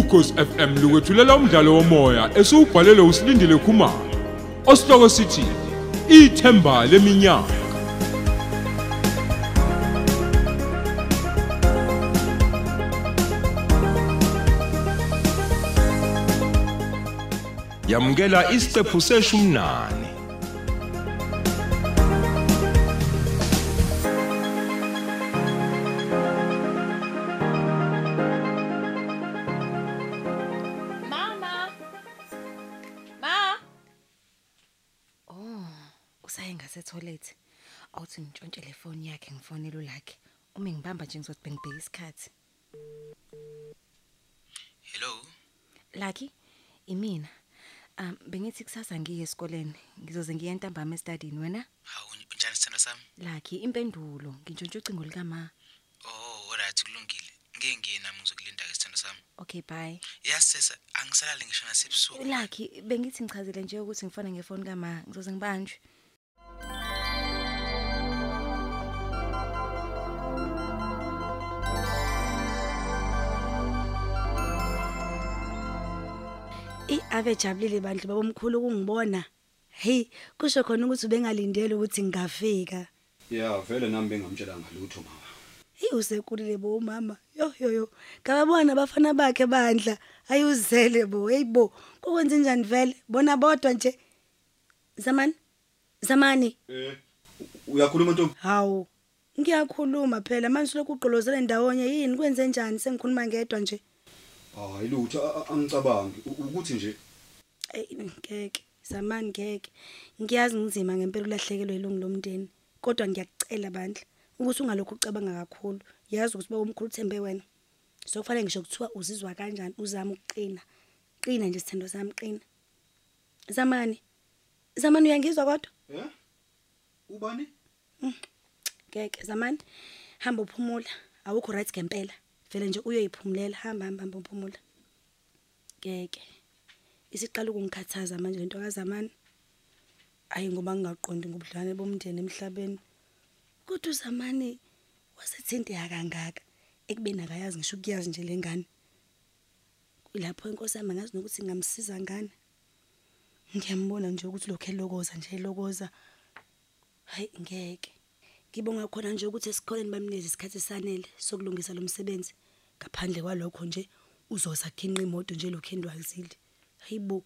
ukhosi FM lukwethulela umdlalo womoya esiubhalelwe usilindile Khumalo. Osihloko sithi ithemba leminyaka. Yamukela isiqephu seshumnane Uma ngibamba nje ngizothi bengibheka isikhathi. Hello. Lucky, imina. Um bengithi kusasa ngiye esikoleni. Ngizoze ngiye ntambama estadini wena? Hawu unjani sithando sami? Lucky, impendulo. Ngintshontsha ucingo lika ma. Oh, alright kulungile. Ngeke ngiye nami ngizokulinda ke sithando sami. Okay, bye. Yasesa angisalali ngisho nasebusuku. Lucky, bengithi ngichazile nje ukuthi ngifone ngefoni kama. Ngizoze ngibanjwe. I ave jabulile bandle babomkhulu kungibona. Hey, kusho khona ukuthi ubengalindele ukuthi ngingafika. Ya vele nami bengamtshela ngalutho mama. Hey usekulile bo mama. Yo yo yo. Ngababona abafana bakhe bandla. Ayuzele bo. Hey bo. Kokwenza njani vele? Bona bodwa nje. Zamani. Zamani. Eh uyakhuluma Ntombi? Hawu. Ngiyakhuluma phela manje lokhu uqolozele ndawonye yini kwenze njani sengikhuluma ngedwa nje. Hayi lutho angicabangi ukuthi nje ngeke. Zamani ngeke. Ngiyazi ngizima ngempela ulahlekelwe ilungu lomndeni. Kodwa ngiyakucela bandla ukuthi ungalokho ucabanga kakhulu. Yazi ukuthi baba omkhulu uthembe wena. Sokufanele ngisho kuthiwa uzizwa kanjani uzama ukuqina. Qina nje sithando sami qina. Zamani. Zamani uyangizwa kodwa? eh ubani? Ngeke zamani. Hamba uphumula. Awukho right ngempela. Vele nje uyoyiphumulela hamba hamba uphumula. Ngeke. Isiqala ukungikhathaza manje lento kazamani. Ayi ngoba ngingaqondi ngobudlane bomndeni emhlabeni. Kodwa uzamani wasethinteka kangaka ekubeni akayazi ngisho ukuyazi nje lengane. Lapho inkosi yami ngazi nokuthi ngamsiza ngani. Ngiyambona nje ukuthi lokho elokoza nje elokoza. Hayi ngeke. Ngibonga khona nje ukuthi esikoleni bamnikeza isikhathi esanele sokulungisa lo msebenzi. Ngaphandle kwalokho nje uzoza khinqa imoto nje lokho endwazile. Hayibo.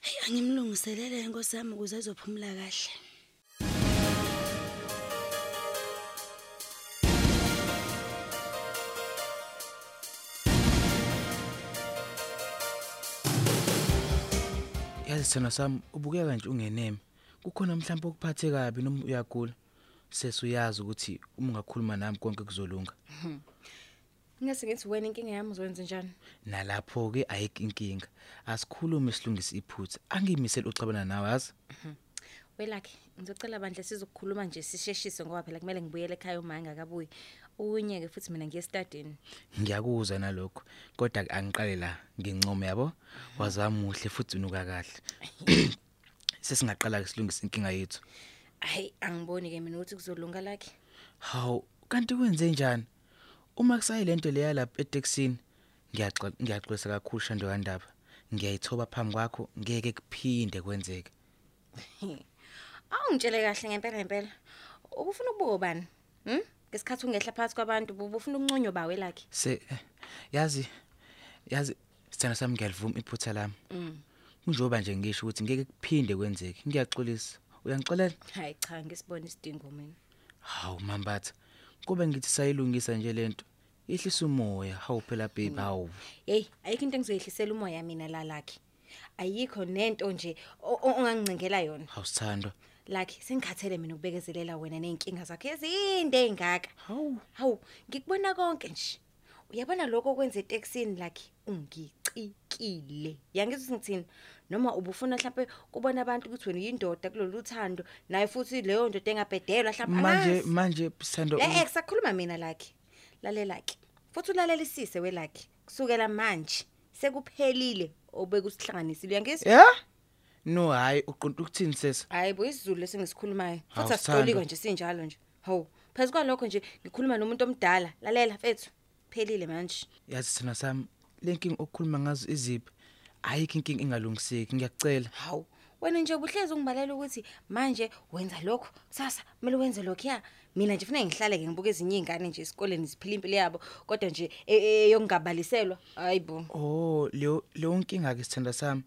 Hey angimlungiselele inkosi yami ukuze ezophumula kahle. Yazi sithando sami ubukeka nje ungeneme. Kukhona mhlawumbe okuphathe kabi noma uyagula. Sesuyazi ukuthi uma ungakhuluma nami konke kuzolunga. Ngase ngithi wena inkinga yami uzwenza njani? Nalapho ke ayikho inkinga. Asikhulume silungise iphutha. Angimisela uxabana nawe yazi. Welakhe, ngizocela bandle sizokukhuluma nje sisheshise ngoba phela kumele ngibuyele ekhaya uma engakabuyi. Unyeke futhi mina ngiye estadini. Ngiyakuzwa nalokho. Kodwa ke angiqale la ngincome yabo. Wazamuhle futhi unuka kahle. Sesingaqala ke silungise inkinga yethu. Hayi, angiboni ke mina ukuthi kuzolunga lakhe. Hawu, kanti kwenze njani? Uma kusayi lento leya lapha eTexini, ngiyaxa ngiyaxolisa kakhulu shando kandaba. Ngiyayithoba phambi kwakho ngeke kuphinde kwenzeke. Awungitshele kahle ngempela ngempela. Ubufuna ukubuka bani? Hm? Ngesikhathi ungehla phakathi kwabantu ubufuna ukunconywa bawe lakhe. Se eh, yazi yazi sithanda sami ngiyalivuma iphutha lami. Mm. Kunjoba nje ngisho ukuthi ngeke kuphinde kwenzeke. Ngiyaxolisa. Uyangixolela? Hayi cha ngisibona isidingo mina. Hawu mambatha. Kube ngithi sayilungisa nje lento. Ihlisa umoya. Hawu phela babe hawu. Hey, ayikho into engizoyihlisela umoya mina la lakhe. Ayikho nento nje o- o- ongangicengela yona. Hawu sithando. Lakhe sengikhathele mina ukubekezelela wena nezinkinga zakhe ezinde ezingaka. Hawu. Hawu, ngikubona konke nje. Uyabona lokho okwenza eTexini lakhe ungicikile. Yangizwe ngithini? Noma ubufuna mhlawumbe kubona abantu ukuthi wena uyindoda kulolu thando, naye futhi leyo ndoda engabhedelwa mhlawumbe Manje manje sithando. Le ex akhuluma mina lakhe. Lalela ke. Futhi ulalelisise welakhe. Kusukela manje sekuphelile obekusihlanganisile uyangizwa? Yeah? No hayi uqonta ukuthini sesa? Hayibo isizulu lesingisikhulumayo. Futhi asitoliko nje sinjalo nje. Hawu, phezulu kwalokho nje ngikhuluma nomuntu omdala. Lalela mfethu. Phelile manje. Yazi sithando sami lenkingi okukhuluma ngazo iziphi ayikho inkingi engalungiseki ngiyacela. Hawu wena nje ubuhlezi ungibalela ukuthi manje wenza lokho kusasa kumele wenze lokho ya? Mina nje kufanele ngihlale ke ngibuke ezinye izingane nje esikoleni ziphila impilo yabo kodwa nje e- e- eyongabaliselwa hayibo oh leyo leyo nkinga ke sithanda sami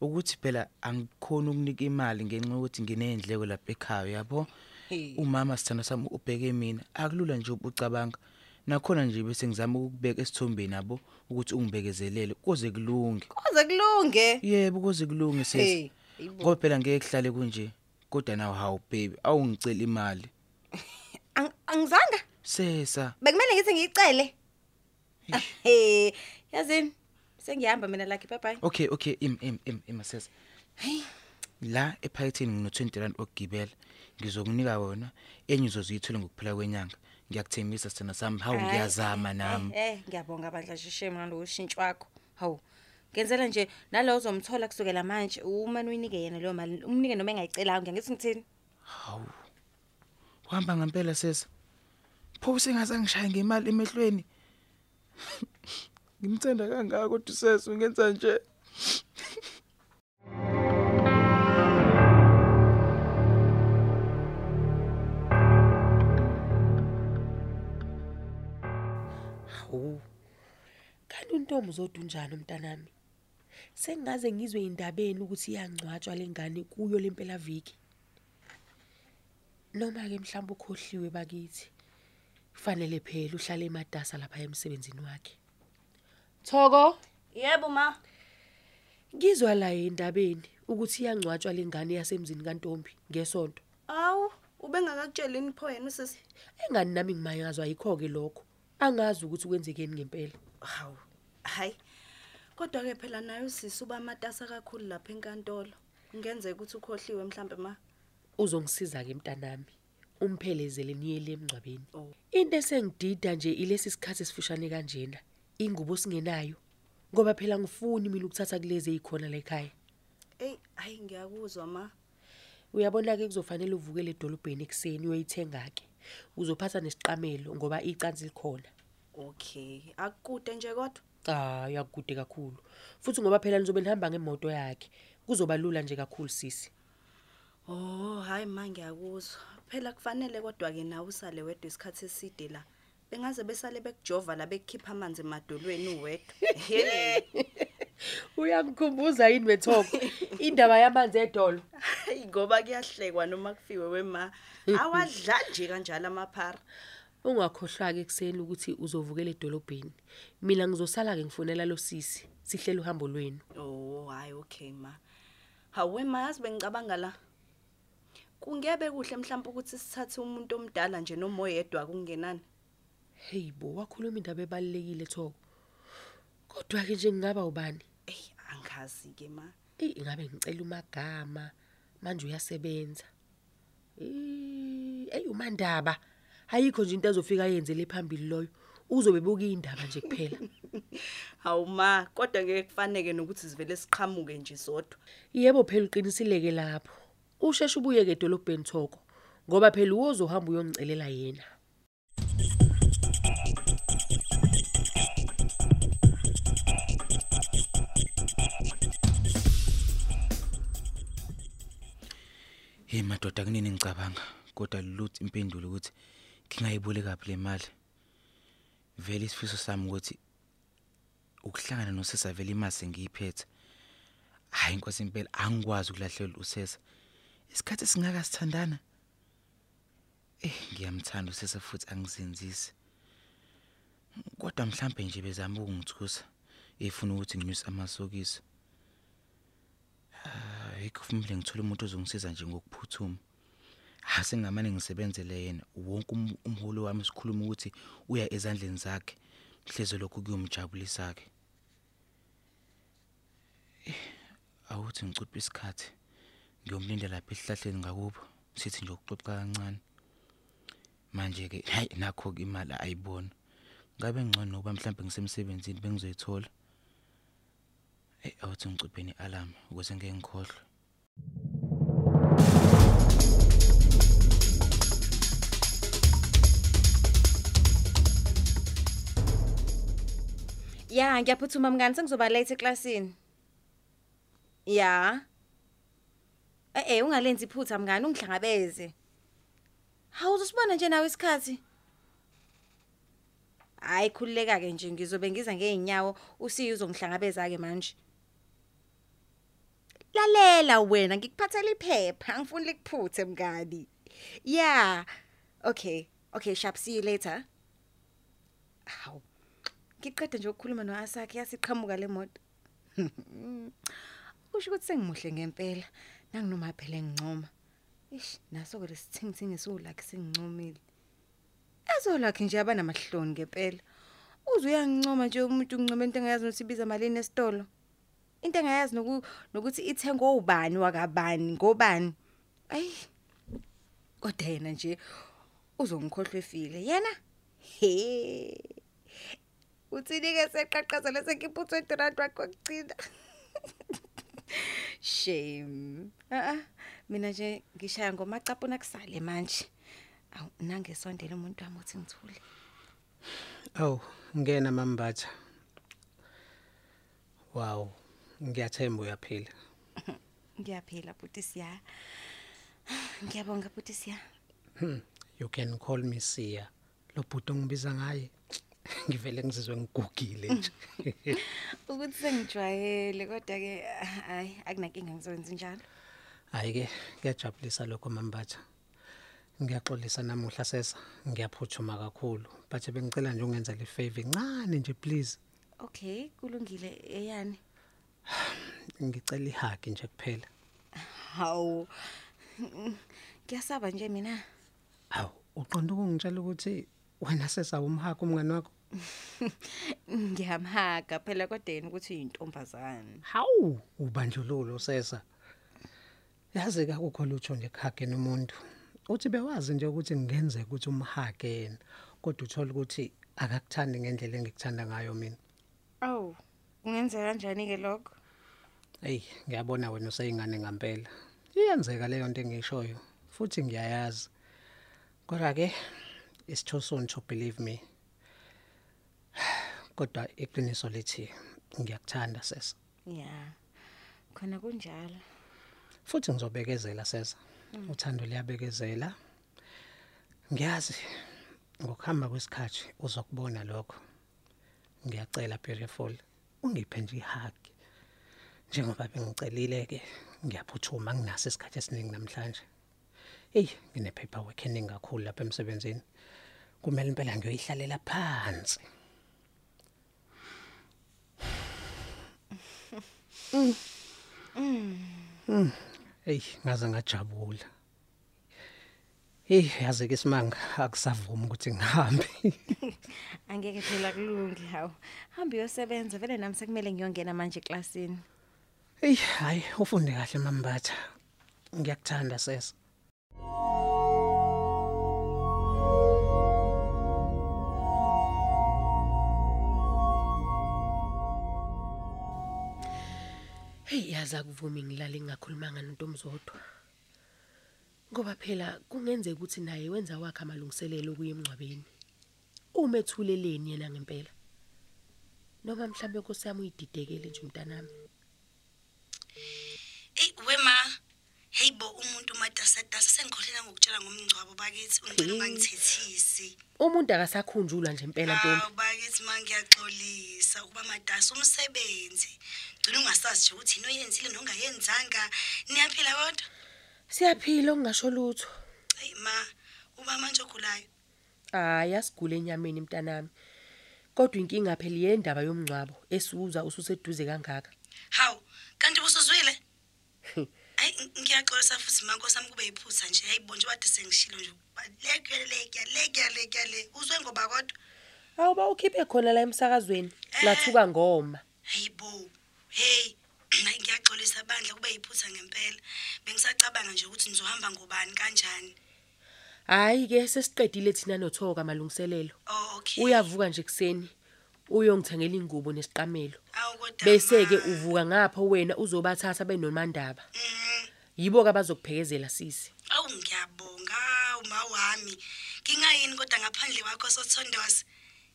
ukuthi phela angikhona ukunika imali ngenxa yokuthi nginezindleko lapha ekhaya yabo? Hey. umama sithanda sami ubheke mina akulula nje ubucabanga nakhona nje bese ngizama ukubeka esithombeni yabo ukuthi ungibekezelele kuze kulunge. Koze kulunge? Yebo kuze kulunge Hey, yibo. ngoba phela ngeke kuhlale kunje kodwa nawe hawu baby awungicela imali. Ang- angizanga sesa. Bekumele ngithi ngiyicele. Hey yazini? Sengiyahamba mina lakhe bye bye okay okay im im im imasesa la ephaketheni ngino 20 rand okugibela ngizokunika wona enye uzoziyithola ngokuphela kwenyanga. Ngiyakuthembisa sithena sami. Hawu Hhayi, ngiyazama eh, nami. eh ngiyabonga bandla shishemi nalokushintsho wakho. Hawu ngenzela nje nalo uzomthola kusukela manje uma uyinike yena leyo mali umnike noma engayicelanga ngiyathi ngithini? Hawu uhamba ngempela sesa. Pho sengazangishaye ngemali emehlweni? Ngimthanda kangaka kodwa sesa ungenza nje. Kanti untombi uzodunjana umntanami. Sengaze ngizwe indabeni ukuthi iyangcwatshwa lengane kuyo lempela viki. Noma ke mhlawumbe ukhohliwe bakithi. Kufanele phela uhlale emadasa lapha emsebenzini wakhe. Thoko, Yebo ma. ngizwa la endabeni ukuthi iyangcwatshwa lengane yasemzini kaNtombi ngesonto. Awu, ubengakakutsheli pho yena usisi. Engani nami ngimayazwa yikho ke lokho. Angazi ukuthi kwenzekeni ngempela. Hawu. Hayi. Kodwa ke phela naye usisi uba matasa kakhulu lapha enkantolo. Ngenzeka ukuthi ukhohliwe mhlambe ma. uzongisiza ke mntanami umphelezele niyele emngcwabeni Oh. into esengidida nje ilesi sikhathi esifushane kanjena ingubo singenayo ngoba phela ngifuni mina ukuthatha kulezi ezikhona la ekhaya Ey, hayi ngiyakuzwa ma. uyabona ke kuzofanele uvukele edolobheni ekseni uyoyithenga ke uzophatha nesiqamelo ngoba icansi likhona Okay, akukude nje kodwa. Cha yakude kakhulu futhi ngoba phela nizobe nihamba ngemoto yakhe kuzoba lula nje kakhulu sisi Oh, hayi ma ngiyakuzwa. Phela kufanele kodwa ke nawe usale wedwa isikhathi eside la. Bengaze besale bekujova la bekukhipha amanzi emadolweni uwedwa. Hey. uyangikhumbuza yini wethoko indaba yamanzi edolo Hayi ngoba kuyahlekwa noma kufiwe wema. Awadla nje kanjalo amaphara. Ungakhohlwa ke ekseni ukuthi uzovukela edolobheni. Mina ngizosala ke ngifonela lo sisi. Sihlele uhambo lwenu. Oh, hayi okay ma. Hawe ma yazi bengicabanga la. Kungebe kuhle mhlawumbe ukuthi sithathe umuntu omdala nje noma oyedwa kungenani. Hey bo, wakhuluma indaba ebalekile Thoko. Kodwa ke nje ngingaba ubani? Ey, angazi ke ma. Eh ingabe ngicela umagama manje uyasebenza. Eh, ey umandaba. Ayikho nje into ezofika yenzele phambili loyo. Uzobe buka indaba nje kuphela. Hawu ma, kodwa ngeke kufanele nokuthi sivele siqhamuke nje sodwa. Yebo phela uqinisileke lapho. Usheshe ubuye ke edolobheni Thoko. Ngoba phela uzohamba uyongicelela yena. hey madoda kunini ngicabanga kodwa lutho impendulo ukuthi ngingayiboleka phi le mali. Vele isifiso sami ukuthi ukuhlangana nosesa vele imase ngiyiphethe hayi inkosi impela angikwazi ukulahlela usesa isikhathi singaka sithandana eh ngiyamthanda usesa futhi angizenzisi kodwa mhlambe nje bezama ukungithusa efuna ukuthi nginyuse amasokisi. Hayi kufanele ngithole umuntu ozongisiza nje ngokuphuthuma. Hase ngamane ngisebenzele yena. Wonke um- umholo wami sikhuluma ukuthi uya ezandleni zakhe hleze lokho kuyomjabulisa ke Eh, awuthi ngicuphe isikhathi ngiyomlinda lapha esihlahleni ngakubo sithi nje ukuxoxa kancane. Manje ke hayi nakho ke imali ayibona ngabe ngcono nokuba mhlawumbe ngisemsebenzini bengizoyithola? Eh awuthi ngicuphe nealarm ukuze ngeke ngikhohlwe. Ya, ngiyaphuthuma mngani sengizoba late eklasini. Ya. Eh eh ungalenzi iphutha mngani ungihlangabeze. Hawu uzosibona nje nawe isikhathi. Hayi khulileka ke nje ngizobe ngiza ngeenyawo usiyo uzongihlangabeza ke manje. Lalela wena ngikuphathela iphepha angifuni likuphuthe mngani. Yeah. Okay. Okay, sharp see you later. Hawu. Ngiqeda nje ukukhuluma noAsakhe yasiqhamuka le moto. Usho ukuthi sengimuhle ngempela. Nanginoma phela engincoma. Ish, naso ke lesithingithingi solakhe singincomile. Ezolakhe nje abanamahloni ngempela. Uze uyangincoma nje umuntu ungincoma into engayazi ukuthi ibiza malini esitolo. Into engayazi noku nokuthi ithengwe ubani wakabani ngobani. Ayi. Kodwa yena nje uzongikhohlwa efile. Yena? He. Uthini ke seqaqazela sekhipha u20 rand wakho kokugcina. Shame. Ah ah. Mina nje ngishaya ngomacapu nakusale manje. Awu nangesondela umuntu wami uthi ngithule. Aw, ngena mambatha. Wow, ngiyathemba uyaphila. Ngiyaphila buti siya. Ngiyabonga buti siya. You can call me Sia. Lo bhuti ongibiza ngaye. Ngivele ngizizwe ngigugile nje. Ukuthi sengijwayele kodwa ke hayi akunankinga ngizokwenza njalo. Hayi ke, kuyajabulisa lokho mambatha. Ngiyaxolisa namuhla sesa, ngiyaphuthuma kakhulu. But bengicela nje ungenza le favor incane nje please. Okay, kulungile eyani. Ngicela ihagi nje kuphela. Hawu. Ngiyasaba nje mina. Aw, uqonda ukungitshela ukuthi wena sesa umhaka umngane wakho? Ngiyamhaga phela kodwa yena ukuthi uyintombazane. Hawu, ubandlululo sesa. Yazi ka kukho lutho nje kuhageni umuntu. Uthi bewazi nje ukuthi ngenzeka ukuthi umhage yena, kodwa uthola ukuthi akakuthandi ngendlela engikuthanda ngayo mina. Aw, kungenzeka kanjani ke lokho? Ey, ngiyabona wena useyingane ngempela. Iyenzeka leyo nto engishoyo, futhi ngiyayazi. Kodwa ke it's too soon to believe me. Kodwa iqiniso lithi ngiyakuthanda sesa. Ya. Khona kunjalo. Futhi ngizobekezela sesa. Uthando liyabekezela. Ngiyazi ngokuhamba kwesikhathi uzokubona lokho. Ngiyacela beautiful ungiphe nje ihug. Njengoba bengicelile ke ngiyaphuthuma nginaso isikhathi esiningi namhlanje. Ey, ngine paperwork eningi kakhulu lapha emsebenzini. Kumele impela ngiyoyihlalela phansi. Mm. Ey, ngaze ngajabula. Hey, yazi ke isimanga akusavumi ukuthi ngihambe. Angeke phela kulungi hawo. Hamba uyosebenza vele nami sekumele ngiyongena manje eklasini. Hey, hayi, ufunde kahle mambatha. Ngiyakuthanda sesa. Yazi akuvumi ngilale ngingakhulumanga noNtomzodwa. Ngoba phela kungenzeka ukuthi naye wenza wakhe amalungiselelo kuye emngcwabeni. Uma ethuleleni yena ngempela. Noma mhlambe Nkosi yami uyididekele nje umntanami. Ey wema hey bo umuntu matasadasa sengikhohlela ngokutshela ngomngcwabo bakithi ungicela ungangithethisi. Umuntu akasakhunjulwa nje impela ntombi. Bakithi mangiyaxolisa ukuba madasa umsebenzi. Gcina ungasazi nje ukuthi yini oyenzile nongayenzanga. Niyaphila kodwa? Siyaphila ungasho lutho. Hey ma uba manje ogulayo. Hayi asigule enyameni mntanami. Kodwa inkinga phela yendaba yomngcwabo esuza ususeduze kangaka. Hawu? Ay ngiyaxolisa futhi manko sami kube yiphutha nje. Hayibo nje bade sengishilo nje. Leke leke leke leke le. Uzwe ngoba kodwa. Awuba ukhiphe khona la emsakazweni. Lathuka ngoma. hayibo hey hayi ngiyaxolisa bandla kube yiphutha ngempela. Bengisacabanga nje ukuthi nizohamba ngobani kanjani? Hayi ke sesiqedile thina nothoka malungiselelo. oh okay. Uyavuka nje kuseni uyongithengela ingubo nesiqamelo. Bese ke uvuka ngapha wena uzobathatha benomandaba. Mhm. yibo-ke abazokuphekezela sisi? Awu ngiyabonga uma wami. Ngingayini kodwa ngaphandle kwakho sothondoza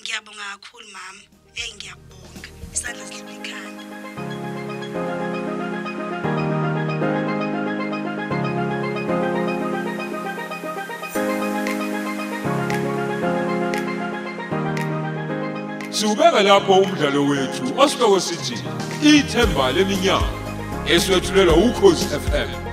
ngiyabonga kakhulu mama. Eyi ngiyabonga. Isandla sidlula ikhanda siwubeka lapho umdlalo wethu osihloko sithi ithemba leminyaka. esiyothulelwa ukhozi fm